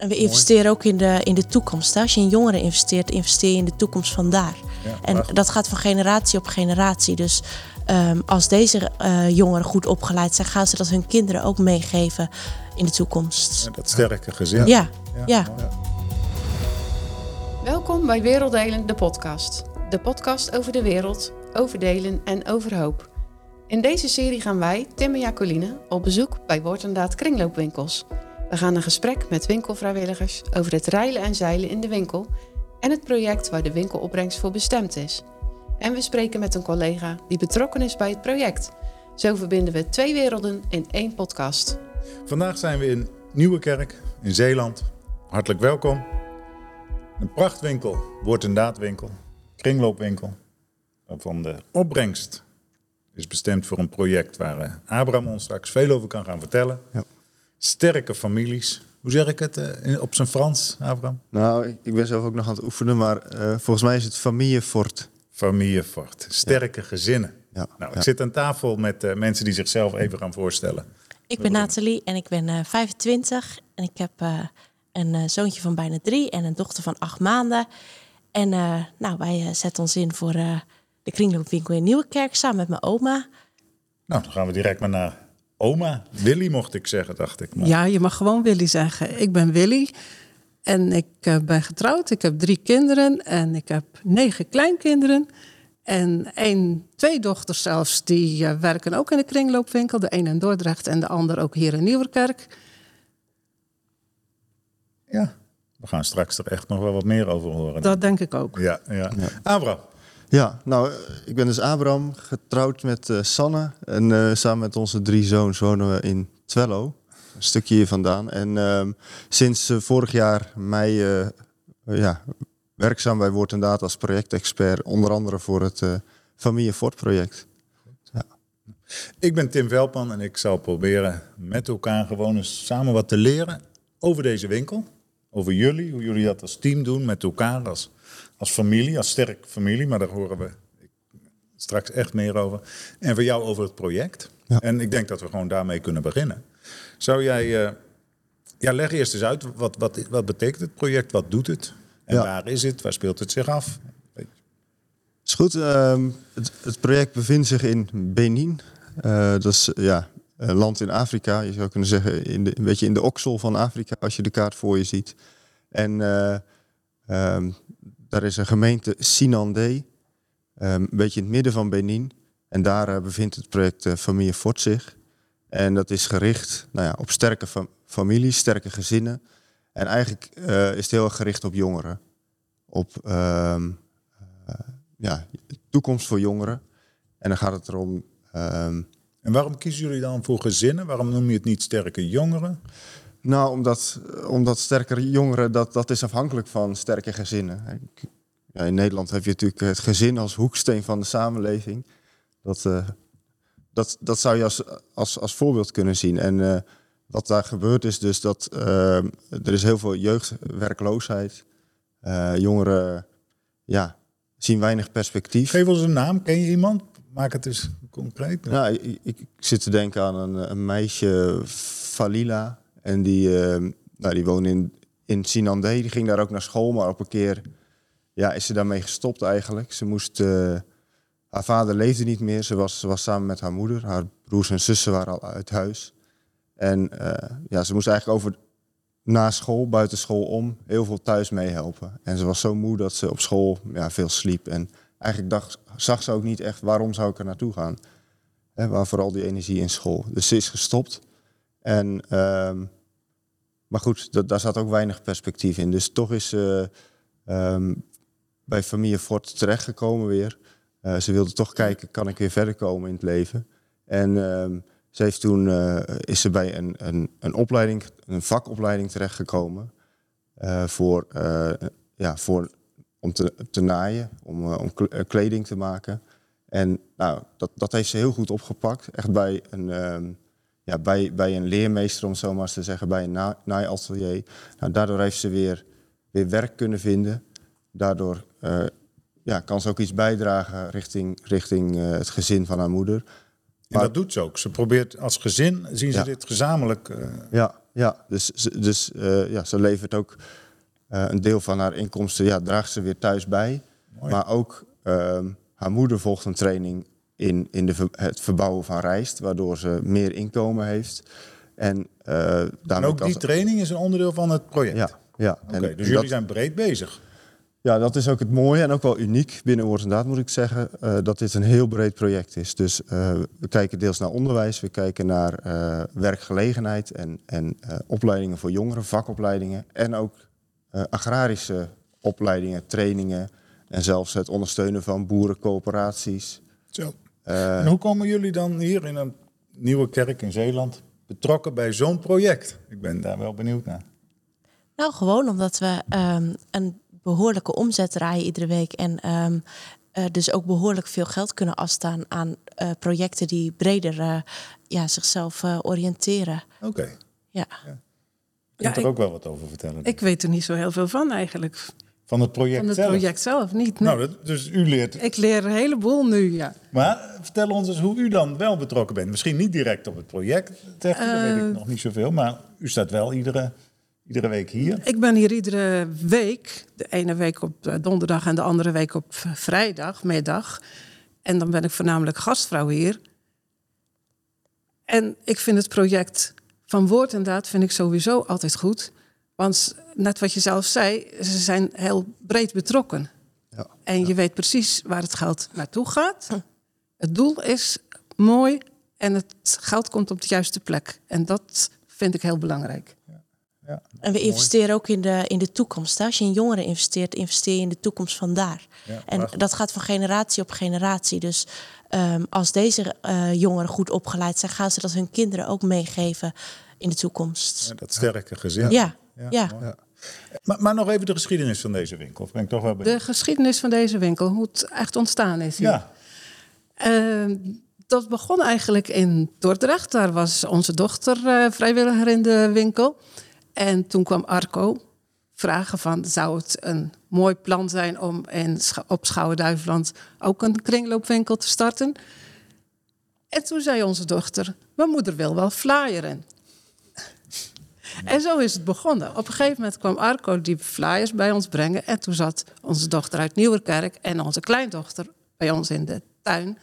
En we investeren ook in de, in de toekomst. Hè? Als je in jongeren investeert, investeer je in de toekomst vandaar. Ja, En prachtig. dat gaat van generatie op generatie. Dus ehm, als deze eh, jongeren goed opgeleid zijn, gaan ze dat hun kinderen ook meegeven in de toekomst. Ja, dat sterke gezin. Ja, ja. Welkom bij Werelddelen, de podcast. De podcast over de wereld, over delen en over hoop. In deze serie gaan wij, Tim en Jacoline, op bezoek bij Woord en Daad kringloopwinkels. We gaan een gesprek met winkelvrijwilligers over het reilen en zeilen in de winkel en het project waar de winkelopbrengst voor bestemd is. En we spreken met een collega die betrokken is bij het project. Zo verbinden we twee werelden in één podcast. Vandaag zijn we in Nieuwekerk in Zeeland. Hartelijk welkom. Een prachtwinkel, woord- en daadwinkel, kringloopwinkel. Waarvan de opbrengst is bestemd voor een project waar eh, Abraham ons straks veel over kan gaan vertellen. Ja. Sterke families. Hoe zeg ik het eh, in- op zijn Frans, Abraham? Nou, ik- ben zelf ook nog aan het oefenen, maar eh, volgens mij is het familie fort. Familie Fort. Sterke gezinnen. Ja, Nou, ik ja. zit aan tafel met eh, mensen die zichzelf even gaan voorstellen. Ik ben Nathalie en ik ben eh 25. En ik heb eh, een zoontje van bijna drie en een dochter van acht maanden. En eh, nou, wij zetten ons in voor eh, de kringloopwinkel in Nieuwekerk samen met mijn oma. Nou, dan gaan we direct maar naar oma. Willy mocht ik zeggen, dacht ik. Maar Ja, je mag gewoon Willy zeggen. Ik ben Willy en ik eh, ben getrouwd. Ik heb drie kinderen en ik heb negen kleinkinderen. En één, twee dochters zelfs, die eh, werken ook in de kringloopwinkel. De een in Dordrecht en de ander ook hier in Nieuwerkerk. Ja, we gaan straks er echt nog wel wat meer over horen. Dat denk ik ook. Ja, ja. Abraham, Ja, nou, ik ben dus Abraham, getrouwd met eh, Sanne. En eh, samen met onze drie zoons wonen we in Twello, een stukje hier vandaan. En ehm, sinds eh, vorig jaar mei ja, werkzaam bij Woord en als projectexpert. Onder andere voor het Familie Fort project. ik ben Tim Veldman en ik zal proberen met elkaar gewoon eens samen wat te leren over deze winkel. Over jullie, hoe jullie dat als team doen, met elkaar, als, als familie, als sterk familie. Maar daar horen we straks echt meer over. En voor jou over het project. Ja. En ik denk dat we gewoon daarmee kunnen beginnen. Zou jij, eh, ja, leg eerst eens uit, wat, wat, wat betekent het project, wat doet het? En Ja. waar is het, waar speelt het zich af? Is goed. ehm, het, het project bevindt zich in Benin. Eh, dat is ja, een land in Afrika. Je zou kunnen zeggen in de, een beetje in de oksel van Afrika als je de kaart voor je ziet. En ehm, daar is een gemeente Sinandé, ehm, een beetje in het midden van Benin. En daar eh, bevindt het project eh, Familie Fort zich. En dat is gericht nou ja, op sterke fam- families, sterke gezinnen. En eigenlijk eh, is het heel erg gericht op jongeren. Op ehm, ja, toekomst voor jongeren. En dan gaat het erom. ehm, En waarom kiezen jullie dan voor gezinnen? Waarom noem je het niet sterke jongeren? Nou, omdat, omdat sterkere jongeren, dat, dat is afhankelijk van sterke gezinnen. Ja, in Nederland heb je natuurlijk het gezin als hoeksteen van de samenleving. Dat, eh, dat, dat zou je als, als, als voorbeeld kunnen zien. En eh, wat daar gebeurt is dus dat eh, er is heel veel jeugdwerkloosheid. Jongeren ja, zien weinig perspectief. Geef ons een naam. Ken je iemand? Maak het eens concreet. Nou, ik, ik, ik zit te denken aan een, een meisje, Falila. En die, eh, nou, die woonde in, in Sinandé. Die ging daar ook naar school, maar op een keer ja, is ze daarmee gestopt eigenlijk. Ze moest, eh, haar vader leefde niet meer. Ze was, ze was samen met haar moeder. Haar broers en zussen waren al uit huis. En eh, ja, ze moest eigenlijk over na school, buiten school om, heel veel thuis meehelpen. En ze was zo moe dat ze op school ja, veel sliep. En eigenlijk dacht, zag ze ook niet echt waarom zou ik er naartoe gaan. Hè, waar vooral die energie in school. Dus ze is gestopt. En, ehm, maar goed, dat, daar zat ook weinig perspectief in. Dus toch is ze ehm, bij familie Fort terechtgekomen weer. Eh, ze wilde toch kijken, kan ik weer verder komen in het leven? En ehm, ze heeft toen, eh, is ze bij een, een, een opleiding, een vakopleiding terechtgekomen. eh voor, ja, voor, om te, naaien, om, om kle- kleding te maken. En nou, dat, dat heeft ze heel goed opgepakt. Echt bij een, ja, bij, bij een leermeester, om zo maar eens te zeggen, bij een na- naaiatelier. Nou, daardoor heeft ze weer, weer werk kunnen vinden. Daardoor eh, ja, kan ze ook iets bijdragen richting, richting eh, het gezin van haar moeder. En dat doet ze ook. Ze probeert als gezin, zien ze Ja. dit gezamenlijk. eh, Ja, ja dus, ze- dus ja, ze levert ook een deel van haar inkomsten, ja, draagt ze weer thuis bij. Mooi. Maar ook ehm, haar moeder volgt een training in, in de, het verbouwen van rijst, waardoor ze meer inkomen heeft. En, En daarmee ook die training is een onderdeel van het project. Ja, ja. Oké, dus jullie zijn breed bezig. Ja, dat is ook het mooie en ook wel uniek binnen Woord en Daad moet ik zeggen, eh, dat dit een heel breed project is. Dus eh, we kijken deels naar onderwijs, we kijken naar werkgelegenheid en, en opleidingen voor jongeren, vakopleidingen en ook agrarische opleidingen, trainingen en zelfs het ondersteunen van boerencoöperaties. Zo. Eh, En hoe komen jullie dan hier in een nieuwe kerk in Zeeland betrokken bij zo'n project? Ik ben daar wel benieuwd naar. Nou, gewoon omdat we ehm, een behoorlijke omzet draaien iedere week. En ehm, eh, dus ook behoorlijk veel geld kunnen afstaan aan eh, projecten die breder eh, ja, zichzelf eh, oriënteren. Oké, Ja. je Ja, kunt er ik- ook wel wat over vertellen. Ik weet er niet zo heel veel van eigenlijk. Van het project Van het zelf. project zelf niet. nee. Nou, dat, dus u leert. Ik leer een heleboel nu, ja. Maar vertel ons eens hoe u dan wel betrokken bent. Misschien niet direct op het project, dat weet ik Eh. nog niet zoveel. Maar u staat wel iedere, iedere week hier. Ik ben hier iedere week. De ene week op eh, donderdag en de andere week op v- vrijdag, middag. En dan ben ik voornamelijk gastvrouw hier. En ik vind het project van Woord en Daad vind ik sowieso altijd goed. Want net wat je zelf zei, ze zijn heel breed betrokken. Ja. En je weet precies waar het geld naartoe gaat. Het doel is mooi en het geld komt op de juiste plek. En dat vind ik heel belangrijk. Ja. En we investeren ook in de, in de toekomst. hè. Als je in jongeren investeert, investeer je in de toekomst vandaar. Ja, en prachtig. dat gaat van generatie op generatie. Dus ehm, als deze eh, jongeren goed opgeleid zijn, gaan ze dat hun kinderen ook meegeven in de toekomst. Ja, dat sterke gezin. Ja, ja. Maar, maar nog even de geschiedenis van deze winkel. Of ben ik toch wel benieuwd? De geschiedenis van deze winkel, hoe het echt ontstaan is. hier. Ja, Eh, dat begon eigenlijk in Dordrecht. Daar was onze dochter eh, vrijwilliger in de winkel. En toen kwam Arco vragen van... zou het een mooi plan zijn om in, op Schouwen-Duiveland... ook een kringloopwinkel te starten? En toen zei onze dochter... mijn moeder wil wel flyeren. En zo is het begonnen. Op een gegeven moment kwam Arco die flyers bij ons brengen. En toen zat onze dochter uit Nieuwerkerk en onze kleindochter bij ons in de tuin.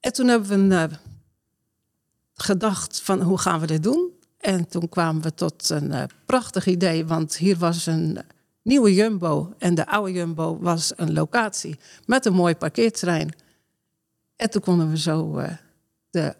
En toen hebben we een, eh, gedacht van hoe gaan we dit doen? En toen kwamen we tot een eh, prachtig idee, want hier was een nieuwe Jumbo en de oude Jumbo was een locatie met een mooi parkeerterrein. En toen konden we zo eh, de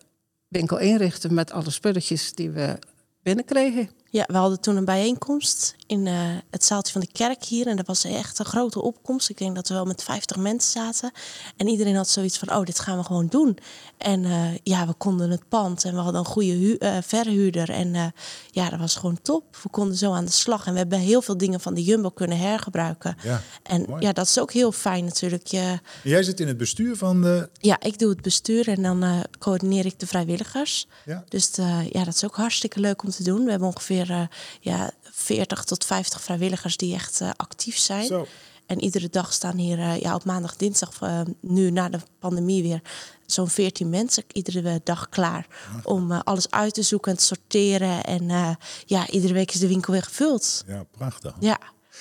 winkel inrichten met alle spulletjes die we binnenkregen. Ja, we hadden toen een bijeenkomst in eh, het zaaltje van de kerk hier. En dat was echt een grote opkomst. Ik denk dat we wel met 50 mensen zaten. En iedereen had zoiets van, oh, dit gaan we gewoon doen. En eh, ja, we konden het pand en we hadden een goede hu- eh, verhuurder. En ja, dat was gewoon top. We konden zo aan de slag. En we hebben heel veel dingen van de Jumbo kunnen hergebruiken. Ja, en mooi. ja, dat is ook heel fijn natuurlijk. Je, Jij zit in het bestuur van de... ja, ik doe het bestuur en dan coördineer ik de vrijwilligers. Ja. Dus ja, dat is ook hartstikke leuk om te doen. We hebben ongeveer ja, 40 tot 50 vrijwilligers die echt eh, actief zijn. Zo. En iedere dag staan hier eh, ja, op maandag, dinsdag, eh, nu na de pandemie weer zo'n 14 mensen iedere dag klaar om alles uit te zoeken en te sorteren. En ja, iedere week is de winkel weer gevuld. Ja, prachtig. Ja.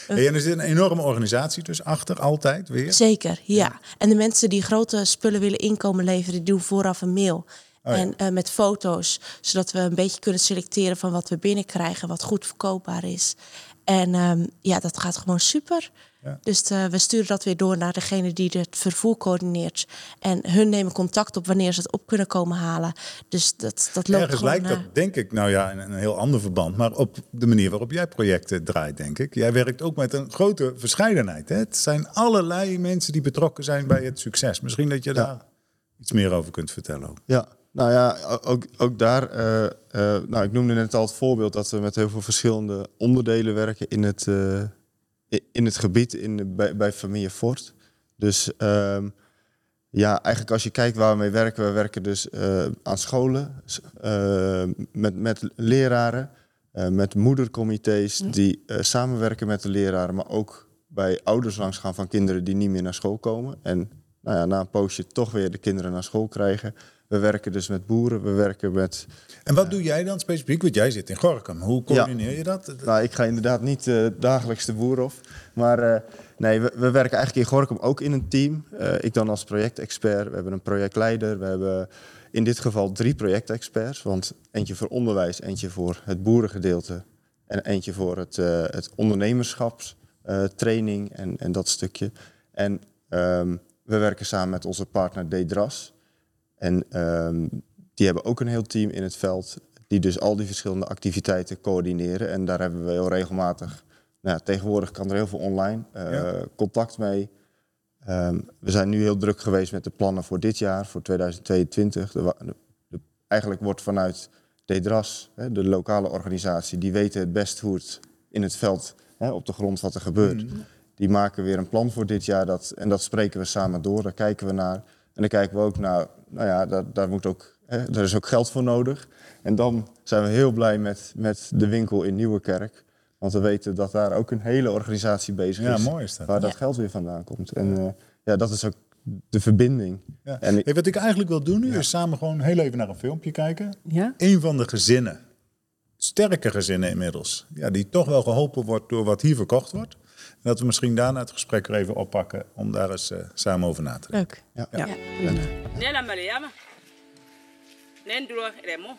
Hey, en er zit een enorme organisatie dus achter, altijd weer. Zeker, ja. En de mensen die grote spullen willen inkomen leveren, die doen vooraf een mail. Oh ja. En eh, met foto's, zodat we een beetje kunnen selecteren van wat we binnenkrijgen, wat goed verkoopbaar is. En ehm, ja, dat gaat gewoon super. Ja. Dus eh, we sturen dat weer door naar degene die het vervoer coördineert. En hun nemen contact op wanneer ze het op kunnen komen halen. Dus dat, dat loopt Ergens gewoon... lijkt dat, eh, denk ik, nou ja, in een heel ander verband. Maar op de manier waarop jij projecten draait, denk ik. Jij werkt ook met een grote verscheidenheid. Hè? Het zijn allerlei mensen die betrokken zijn bij het succes. Misschien dat je daar iets meer over kunt vertellen. Ook. Ja, nou ja, ook, ook daar, eh, eh, nou, ik noemde net al het voorbeeld dat we met heel veel verschillende onderdelen werken in het, eh, in het gebied in, bij, bij familie Fort. Dus ehm, ja, eigenlijk als je kijkt waar we mee werken, we werken dus aan scholen, met, met leraren, met moedercomité's die samenwerken met de leraren, maar ook bij ouders langs gaan van kinderen die niet meer naar school komen. En nou ja, na een poosje toch weer de kinderen naar school krijgen. We werken dus met boeren, we werken met... En wat doe jij dan specifiek? Want jij zit in Gorkum. Hoe coördineer je dat? Nou, ik ga inderdaad niet uh, dagelijks de boer op. Maar uh, nee, we, we, werken eigenlijk in Gorkum ook in een team. Ik dan als projectexpert. We hebben een projectleider. We hebben in dit geval drie projectexperts. Want eentje voor onderwijs, eentje voor het boerengedeelte... en eentje voor het, het ondernemerschapstraining en, en dat stukje. En um, we werken samen met onze partner Dedras... En um, die hebben ook een heel team in het veld, die dus al die verschillende activiteiten coördineren. En daar hebben we heel regelmatig, nou, tegenwoordig kan er heel veel online uh, ja. contact mee. Um, we zijn nu heel druk geweest met de plannen voor dit jaar, voor 2022. De, de, de, eigenlijk wordt vanuit DEDRAS, hè, de lokale organisatie, die weten het best hoe het in het veld, hè, op de grond wat er gebeurt. Mm. Die maken weer een plan voor dit jaar dat, en dat spreken we samen door, daar kijken we naar. En dan kijken we ook naar, nou ja, daar, daar moet ook, hè, daar is ook geld voor nodig. En dan zijn we heel blij met, met de winkel in Nieuwekerk. Want we weten dat daar ook een hele organisatie bezig ja, is. Mooi is dat. Waar dat geld weer vandaan komt. En uh, ja, dat is ook de verbinding. Ja. En ik- Hey, wat ik eigenlijk wil doen nu is samen gewoon heel even naar een filmpje kijken. Ja? Een van de gezinnen, sterke gezinnen inmiddels, ja, die toch wel geholpen wordt door wat hier verkocht wordt. En dat we misschien daarna het gesprek er even oppakken om daar eens eh, samen over na te denken. Leuk. Ja. prima. nena mariama nenduro remo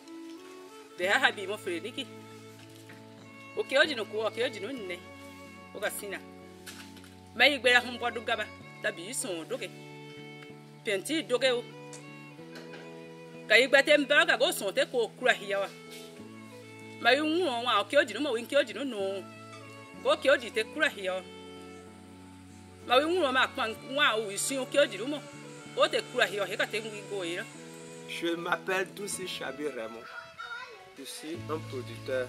de ha habi mo frediki o ke oji no ko o ke oji no nne o ga sina mai gbera hun bodu gaba tabi doke penti doke o ka igba te mbara ka go sun te ko kura hiyawa mai un won wa o ke oji no mo win ke oji no no ko ke oji te kura hiyawa mai un won ma pan wa o isun o ke oji no mo o te kura hiyawa he ka te ngi go ira Je m'appelle Doussi Chabi Raymond. Je suis un producteur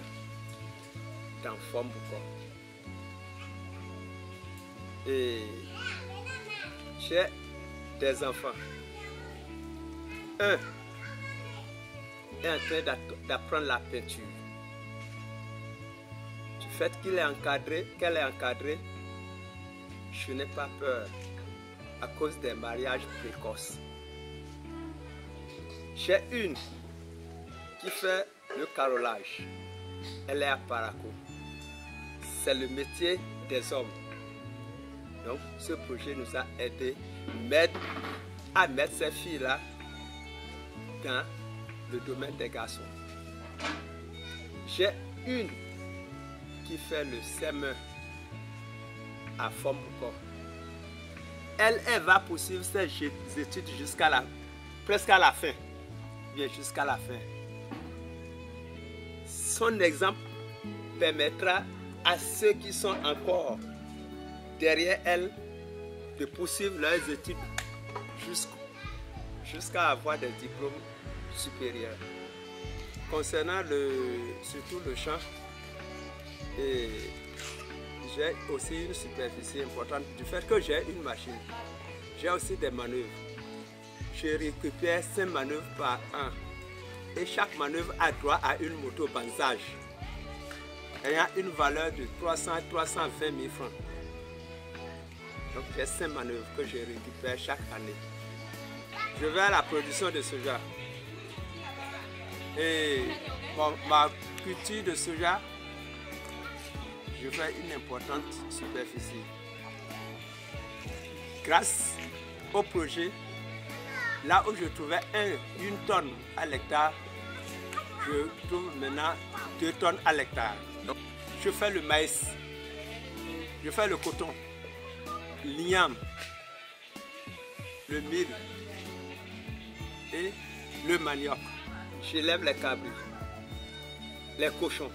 d'enfants boucons. Et j'ai des enfants. Un est en train d'att- d'apprendre la peinture. Fait qu'il est encadré, qu'elle est encadrée, je n'ai pas peur à cause des mariages précoces. J'ai une qui fait le carrelage. Elle est à Paraco. C'est le métier des hommes. Donc, ce projet nous a aidé à mettre ces filles-là dans le domaine des garçons. J'ai une qui fait le SEM à Fombuko. Elle, elle va poursuivre ses études jusqu'à la, presque à la fin bien jusqu'à la fin. Son exemple permettra à ceux qui sont encore derrière elle de poursuivre leurs études jusqu'à avoir des diplômes supérieurs. Concernant le, surtout le champ, et j'ai aussi une superficie importante du fait que j'ai une machine. J'ai aussi des manœuvres je récupère 5 manœuvres par an. Et chaque manœuvre a droit à une moto banzage ayant une valeur de 300 à 320 000 francs. Donc j'ai 5 manœuvres que je récupère chaque année. Je vais à la production de soja. Et ma culture de soja, je fais une importante superficie. Grâce au projet, Là où je trouvais un- une tonne à l'hectare, je trouve maintenant deux tonnes à l'hectare. Je fais le maïs, je fais le coton, l'igname, le mil et le manioc. J'élève les cabris, les cochons,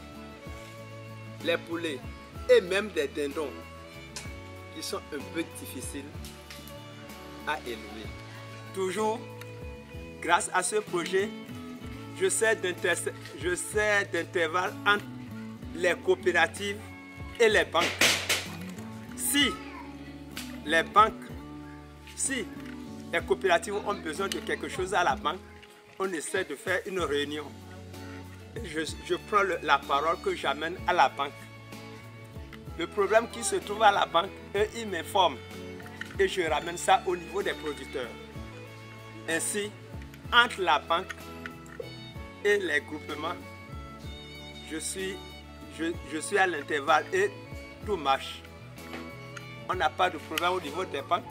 les poulets et même des dindons qui sont un peu difficiles à élever toujours grâce à ce projet, je sais d'intervalle entre les coopératives et les banques. Si les banques, si les coopératives ont besoin de quelque chose à la banque, on essaie de faire une réunion. Je, prends la parole que j'amène à la banque. Le problème qui se trouve à la banque, eux, ils m'informent et je ramène ça au niveau des producteurs. Ainsi, entre la banque et les groupements, je suis, je, je suis à l'intervalle et tout marche. On n'a pas de problème au niveau des banques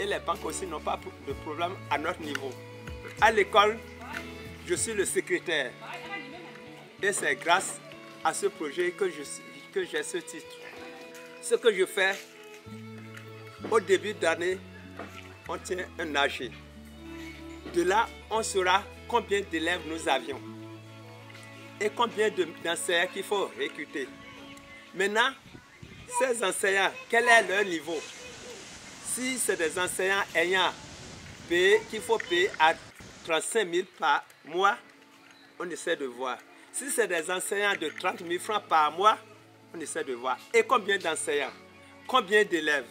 et les banques aussi n'ont pas de problème à notre niveau. À l'école, je suis le secrétaire et c'est grâce à ce projet que je suis- que j'ai ce titre. Ce que je fais, au début d'année, on tient un AG. De là, on saura combien d'élèves nous avions et combien de- d'enseignants qu'il faut recruter. Maintenant, ces enseignants, quel est leur niveau? Si c'est des enseignants ayant payé, qu'il faut payer à 35 000 par mois, on essaie de voir. Si c'est des enseignants de 30 000 francs par mois, on essaie de voir. Et combien d'enseignants? Combien d'élèves?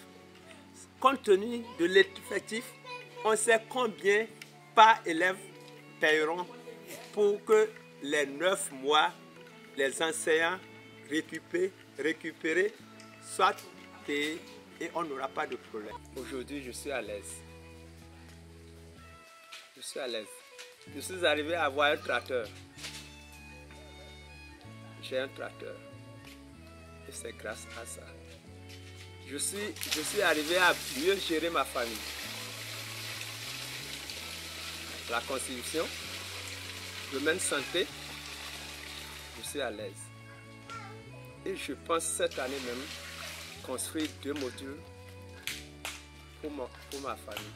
Compte tenu de l'effectif, on sait combien par élève paieront pour que les 9 mois, les enseignants récupérés, récupérés soient payés et on n'aura pas de problème. Aujourd'hui, je suis à l'aise. Je suis à l'aise. Je suis arrivé à avoir un tracteur. J'ai un tracteur. Et c'est grâce à ça. Je suis, je suis arrivé à mieux gérer ma famille. La constitution, domaine santé, je suis à l'aise. Et je pense cette année même construire deux modules pour, mon- pour ma famille.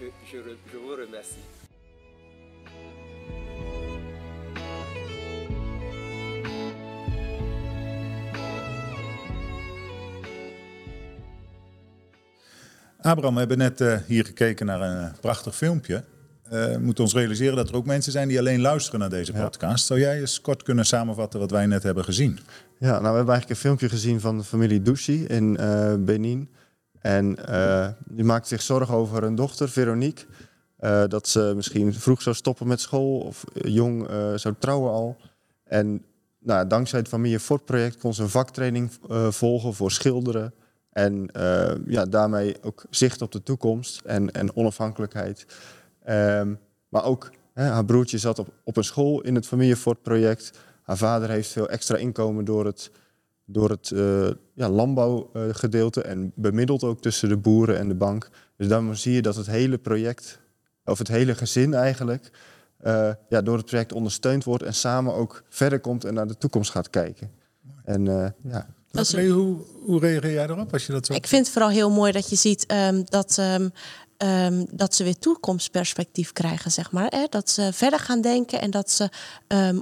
Je, je je vous remercie. Abraham, we hebben net eh, hier gekeken naar een eh, prachtig filmpje. Eh, we moeten ons realiseren dat er ook mensen zijn die alleen luisteren naar deze podcast. Zou jij eens kort kunnen samenvatten wat wij net hebben gezien? Ja, nou, we hebben eigenlijk een filmpje gezien van de familie Douchy in Benin. En die maakt zich zorgen over hun dochter, Veronique. Dat ze misschien vroeg zou stoppen met school of jong zou trouwen al. En nou, dankzij het Familie Fort project kon ze een vaktraining volgen voor schilderen. En eh, ja, daarmee ook zicht op de toekomst en, en onafhankelijkheid. Ehm, maar ook hè, haar broertje zat op, op een school in het Familie Fort project. Haar vader heeft veel extra inkomen door het, door het eh, ja, landbouwgedeelte en bemiddelt ook tussen de boeren en de bank. Dus dan zie je dat het hele project, of het hele gezin eigenlijk, eh, ja, door het project ondersteund wordt en samen ook verder komt en naar de toekomst gaat kijken. En ja, Hoe, hoe reageer jij erop als je dat zo... Ik vind het vooral heel mooi dat je ziet ehm, dat, ehm, ehm, dat ze weer toekomstperspectief krijgen, zeg maar. Hè? Dat ze verder gaan denken en dat ze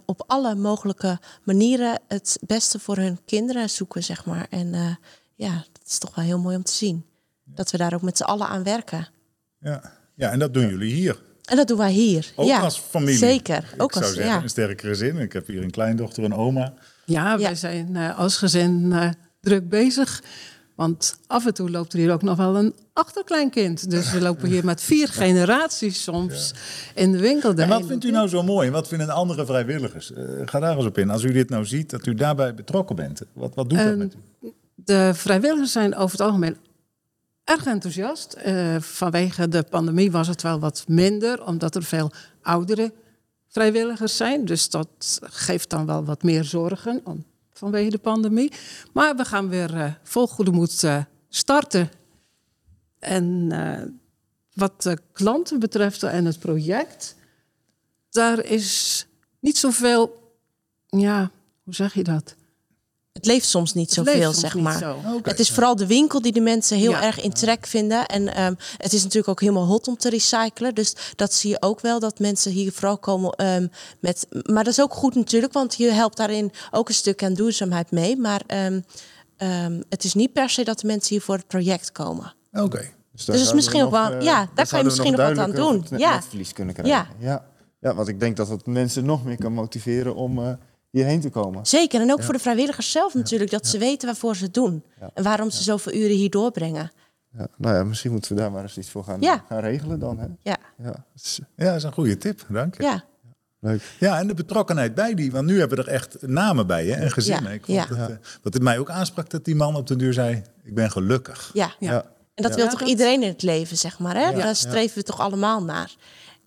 op alle mogelijke manieren het beste voor hun kinderen zoeken, zeg maar. En eh, ja, dat is toch wel heel mooi om te zien. Dat we daar ook met z'n allen aan werken. Ja. ja, en dat doen jullie hier. En dat doen wij hier. Ook ja, als familie. Zeker. Ook zou als, zeggen, ja. een sterk gezin. Ik heb hier een kleindochter, een oma. Ja, wij zijn eh, als gezin eh, druk bezig. Want af en toe loopt er hier ook nog wel een achterkleinkind. Dus we lopen hier met vier generaties soms in de winkel. En wat vindt u nou zo mooi? Wat vinden andere vrijwilligers? Eh, ga daar eens op in. Als u dit nou ziet, dat u daarbij betrokken bent. Wat, wat doet dat En met u? De vrijwilligers zijn over het algemeen erg enthousiast. Vanwege de pandemie was het wel wat minder, omdat er veel oudere vrijwilligers zijn. Dus dat geeft dan wel wat meer zorgen om, vanwege de pandemie. Maar we gaan weer eh, vol goede moed eh, starten. En eh, wat de klanten betreft en het project, daar is niet zoveel, ja, hoe zeg je dat? Het leeft soms niet zoveel, zeg maar. zo. Het is vooral de winkel die de mensen heel Ja. erg in trek vinden. En ehm, het is natuurlijk ook helemaal hot om te recyclen. Dus dat zie je ook wel, dat mensen hier vooral komen ehm, met... Maar dat is ook goed natuurlijk, want je helpt daarin ook een stuk aan duurzaamheid mee. Maar ehm, ehm, het is niet per se dat de mensen hier voor het project komen. Oké. daar Dus zouden we misschien ook wel- eh, ja, daar kan je misschien nog wat aan doen. Ja. netverlies kunnen krijgen. Ja. Ja. Ja. want ik denk dat het mensen nog meer kan motiveren om eh, hierheen te komen. Zeker, en ook voor de vrijwilligers zelf natuurlijk. Dat ze weten waarvoor ze het doen. En waarom ze zoveel uren hier doorbrengen. Ja, nou ja, misschien moeten we daar maar eens iets voor gaan, Ja. gaan regelen dan. Hè? Ja, Ja, dat is Ja, dat is een goede tip. Dank je. ja. leuk. Ja, en de betrokkenheid bij die. Want nu hebben we er echt namen bij hè, en gezinnen. Ja, Ik vond ja. het, eh, wat het mij ook aansprak, dat die man op de deur zei... ik ben gelukkig. ja. Ja. Ja. En dat Ja. wil toch dat- iedereen in het leven, zeg maar. Hè? Ja. Daar streven we toch allemaal naar.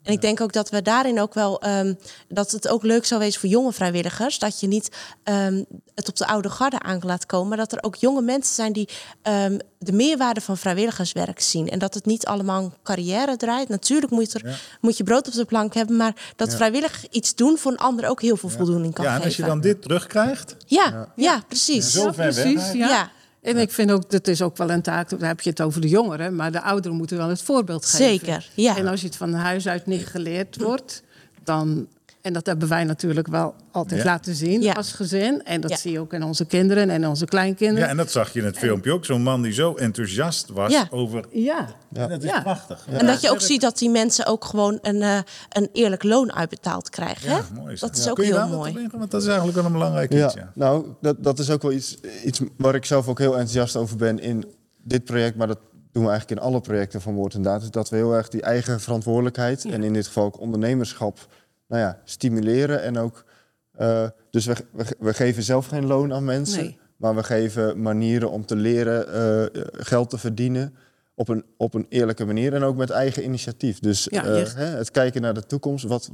En ik denk ook dat we daarin ook wel ehm, dat het ook leuk zou wezen voor jonge vrijwilligers. Dat je niet ehm, het op de oude garde aan laat komen. Maar dat er ook jonge mensen zijn die ehm, de meerwaarde van vrijwilligerswerk zien. En dat het niet allemaal een carrière draait. Natuurlijk moet je, er, moet je brood op de plank hebben. Maar dat vrijwillig iets doen voor een ander ook heel veel voldoening kan Ja, en geven. als je dan dit terugkrijgt, ja, ja. precies. Zo ver weg precies, eigenlijk. ja. En ik vind ook, dat is ook wel een taak, dan heb je het over de jongeren, maar de ouderen moeten wel het voorbeeld geven. Zeker, ja. En als je het van huis uit niet geleerd wordt, dan, en dat hebben wij natuurlijk wel altijd Ja. laten zien Ja. als gezin. En dat Ja. zie je ook in onze kinderen en onze kleinkinderen. ja, en dat zag je in het filmpje ook. Zo'n man die zo enthousiast was Ja. over... Ja. En dat is Ja. prachtig. En dat je ook ziet dat die mensen ook gewoon een, eh, een eerlijk loon uitbetaald krijgen. Ja, hè? mooi is dat is ook Kun je heel mooi. Want dat is eigenlijk wel een belangrijk Ja, iets. Ja. nou, dat, dat is ook wel iets, iets waar ik zelf ook heel enthousiast over ben in dit project. Maar dat doen we eigenlijk in alle projecten van Woord en Daad. Is dat we heel erg die eigen verantwoordelijkheid en in dit geval ook ondernemerschap nou ja, stimuleren. En ook, eh, dus we, we, we geven zelf geen loon aan mensen. Nee. Maar we geven manieren om te leren eh, geld te verdienen op een, op een eerlijke manier. En ook met eigen initiatief. Dus Ja, eh, hè, het kijken naar de toekomst. Wat,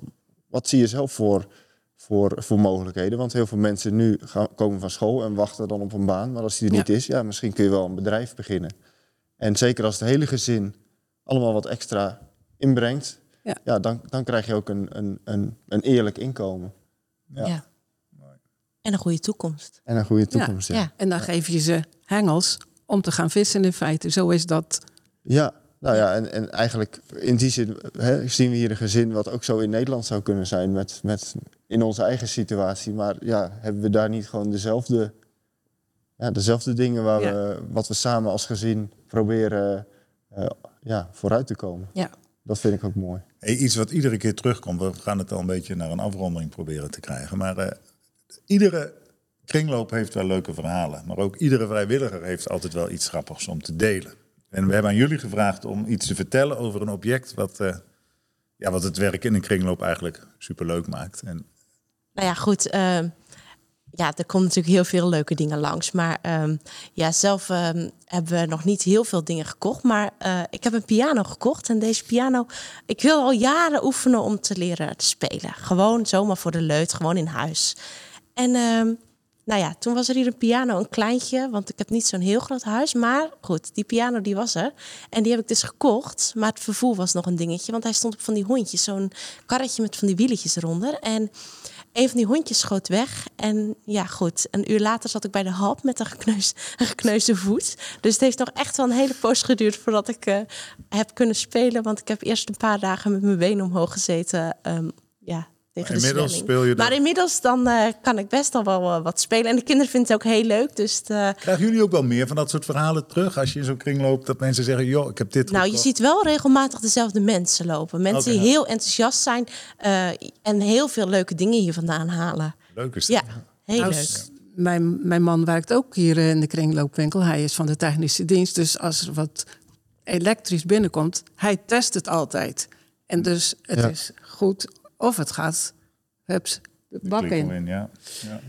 wat zie je zelf voor, voor, voor mogelijkheden? Want heel veel mensen nu gaan, komen van school en wachten dan op een baan. Maar als die er niet is, ja, misschien kun je wel een bedrijf beginnen. En zeker als het hele gezin allemaal wat extra inbrengt... Ja. Ja. dan, dan krijg je ook een, een, een, een eerlijk inkomen. Ja. Ja. En een goede toekomst. En een goede toekomst. Ja, Ja. ja. En dan geef je ze hengels om te gaan vissen in feite. Zo is dat. nou ja, en, en eigenlijk in die zin hè, zien we hier een gezin... wat ook zo in Nederland zou kunnen zijn met, met in onze eigen situatie. Maar ja, hebben we daar niet gewoon dezelfde, ja, dezelfde dingen... Waar Ja. we, wat we samen als gezin proberen eh, ja, vooruit te komen? Ja. Dat vind ik ook mooi. Hey, iets wat iedere keer terugkomt. We gaan het al een beetje naar een afronding proberen te krijgen. Maar eh, iedere kringloop heeft wel leuke verhalen. Maar ook iedere vrijwilliger heeft altijd wel iets grappigs om te delen. En we hebben aan jullie gevraagd om iets te vertellen over een object... wat, eh, ja, wat het werk in een kringloop eigenlijk superleuk maakt. En Nou ja, goed. ehm, ja, er komt natuurlijk heel veel leuke dingen langs. Maar ehm, ja, zelf ehm, hebben we nog niet heel veel dingen gekocht. Maar eh, ik heb een piano gekocht. En deze piano, ik wil al jaren oefenen om te leren spelen. Gewoon zomaar voor de leut, gewoon in huis. En ehm, nou ja, toen was er hier een piano, een kleintje. Want ik heb niet zo'n heel groot huis. Maar goed, die piano die was er. En die heb ik dus gekocht. Maar het vervoer was nog een dingetje. Want hij stond op van die hondjes. Zo'n karretje met van die wieletjes eronder. En een van die hondjes schoot weg. En ja, goed. Een uur later zat ik bij de hap met een, gekneus, gekneusde voet. Dus het heeft nog echt wel een hele poos geduurd voordat ik eh, heb kunnen spelen. Want ik heb eerst een paar dagen met mijn benen omhoog gezeten. ehm, tegen de inmiddels speel je Maar er- inmiddels dan eh, kan ik best al wel eh, wat spelen. En de kinderen vinden het ook heel leuk. Dus eh, krijgen jullie ook wel meer van dat soort verhalen terug? Als je in zo'n kring loopt, dat mensen zeggen... joh, ik heb dit nou, je ziet wel regelmatig dezelfde mensen lopen. Mensen die heel enthousiast zijn eh, en heel veel leuke dingen hier vandaan halen. Leuk is dat. Ja, heel Nou, leuk. Mijn, mijn man werkt ook hier in de kringloopwinkel. Hij is van de technische dienst. Dus als er wat elektrisch binnenkomt, hij test het altijd. En dus het Ja. is goed of het gaat hups, de bak in. in, ja. ja.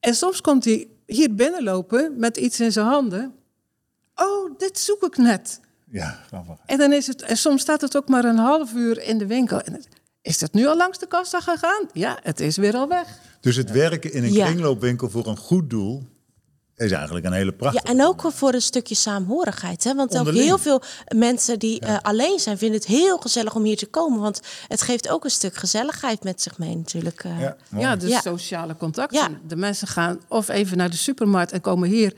En soms komt hij hier binnenlopen met iets in zijn handen. Oh, dit zoek ik net. Ja, grappig. En, dan is het, en soms staat het ook maar een half uur in de winkel. En het- is het nu al langs de kassa gegaan? Ja, het is weer al weg. Dus het werken in een Ja. kringloopwinkel voor een goed doel is eigenlijk een hele Ja, prachtige. en ook voor een stukje saamhorigheid. Hè? Want ook heel veel mensen die eh, alleen zijn, vinden het heel gezellig om hier te komen. Want het geeft ook een stuk gezelligheid met zich mee natuurlijk. eh. Ja. Ja, dus Ja. sociale contacten. Ja. De mensen gaan of even naar de supermarkt en komen hier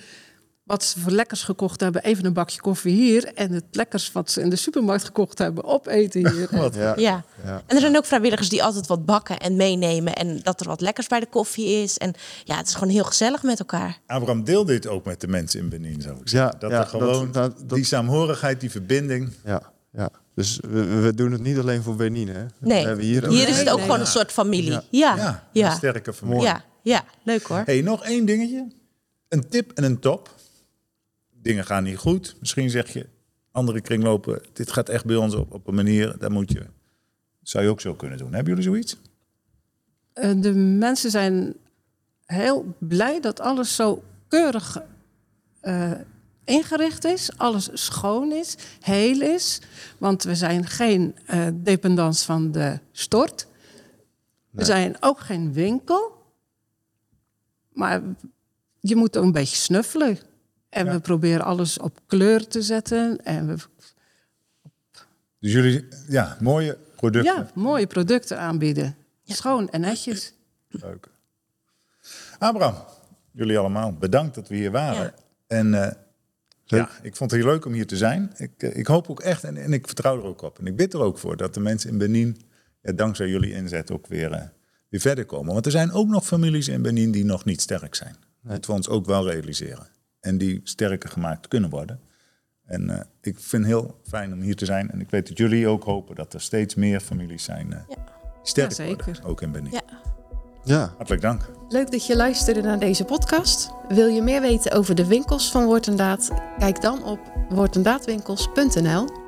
wat ze voor lekkers gekocht hebben, even een bakje koffie hier. En het lekkers wat ze in de supermarkt gekocht hebben, opeten hier. Wat Ja. Ja. Ja. En er zijn ook vrijwilligers die altijd wat bakken en meenemen. En dat er wat lekkers bij de koffie is. En ja, het is gewoon heel gezellig met elkaar. Abraham deel dit ook met de mensen in Benin, zou ik zeggen. Ja, dat ja, er gewoon dat- dat- die saamhorigheid, die verbinding. Ja, ja. Dus we, we doen het niet alleen voor Benin, hè? Nee, We hebben hier, hier is het ook Nee, gewoon een soort familie. Ja, Ja, ja, een sterke familie. Ja, ja. leuk hoor. hey, nog één dingetje. Een tip en een top. Dingen gaan niet goed. Misschien zeg je, andere kringlopen, dit gaat echt bij ons op, op een manier, daar moet je, zou je ook zo kunnen doen. Hebben jullie zoiets? Eh, De mensen zijn heel blij dat alles zo keurig eh, ingericht is, alles schoon is, heel is. Want we zijn geen eh dependance van de stort. We zijn ook geen winkel. Maar je moet ook een beetje snuffelen. En Ja. we proberen alles op kleur te zetten. En we Dus jullie, ja, mooie producten. ja, mooie producten aanbieden. Schoon en netjes. Leuk. Abraham, jullie allemaal, bedankt dat we hier waren. Ja. En eh, ja, ik vond het heel leuk om hier te zijn. Ik, eh, ik hoop ook echt, en, en ik vertrouw er ook op. En ik bid er ook voor dat de mensen in Benin, ja, dankzij jullie inzet, ook weer, eh, weer verder komen. Want er zijn ook nog families in Benin die nog niet sterk zijn. Dat moeten we ons ook wel realiseren. En die sterker gemaakt kunnen worden. En eh, ik vind het heel fijn om hier te zijn. En ik weet dat jullie ook hopen dat er steeds meer families zijn eh, Ja. die sterk Ja, zeker. worden. Ook in Benin. Ja. Ja, Hartelijk dank. Leuk dat je luisterde naar deze podcast. Wil je meer weten over de winkels van Woord en Daad? Kijk dan op woordendaadwinkels.nl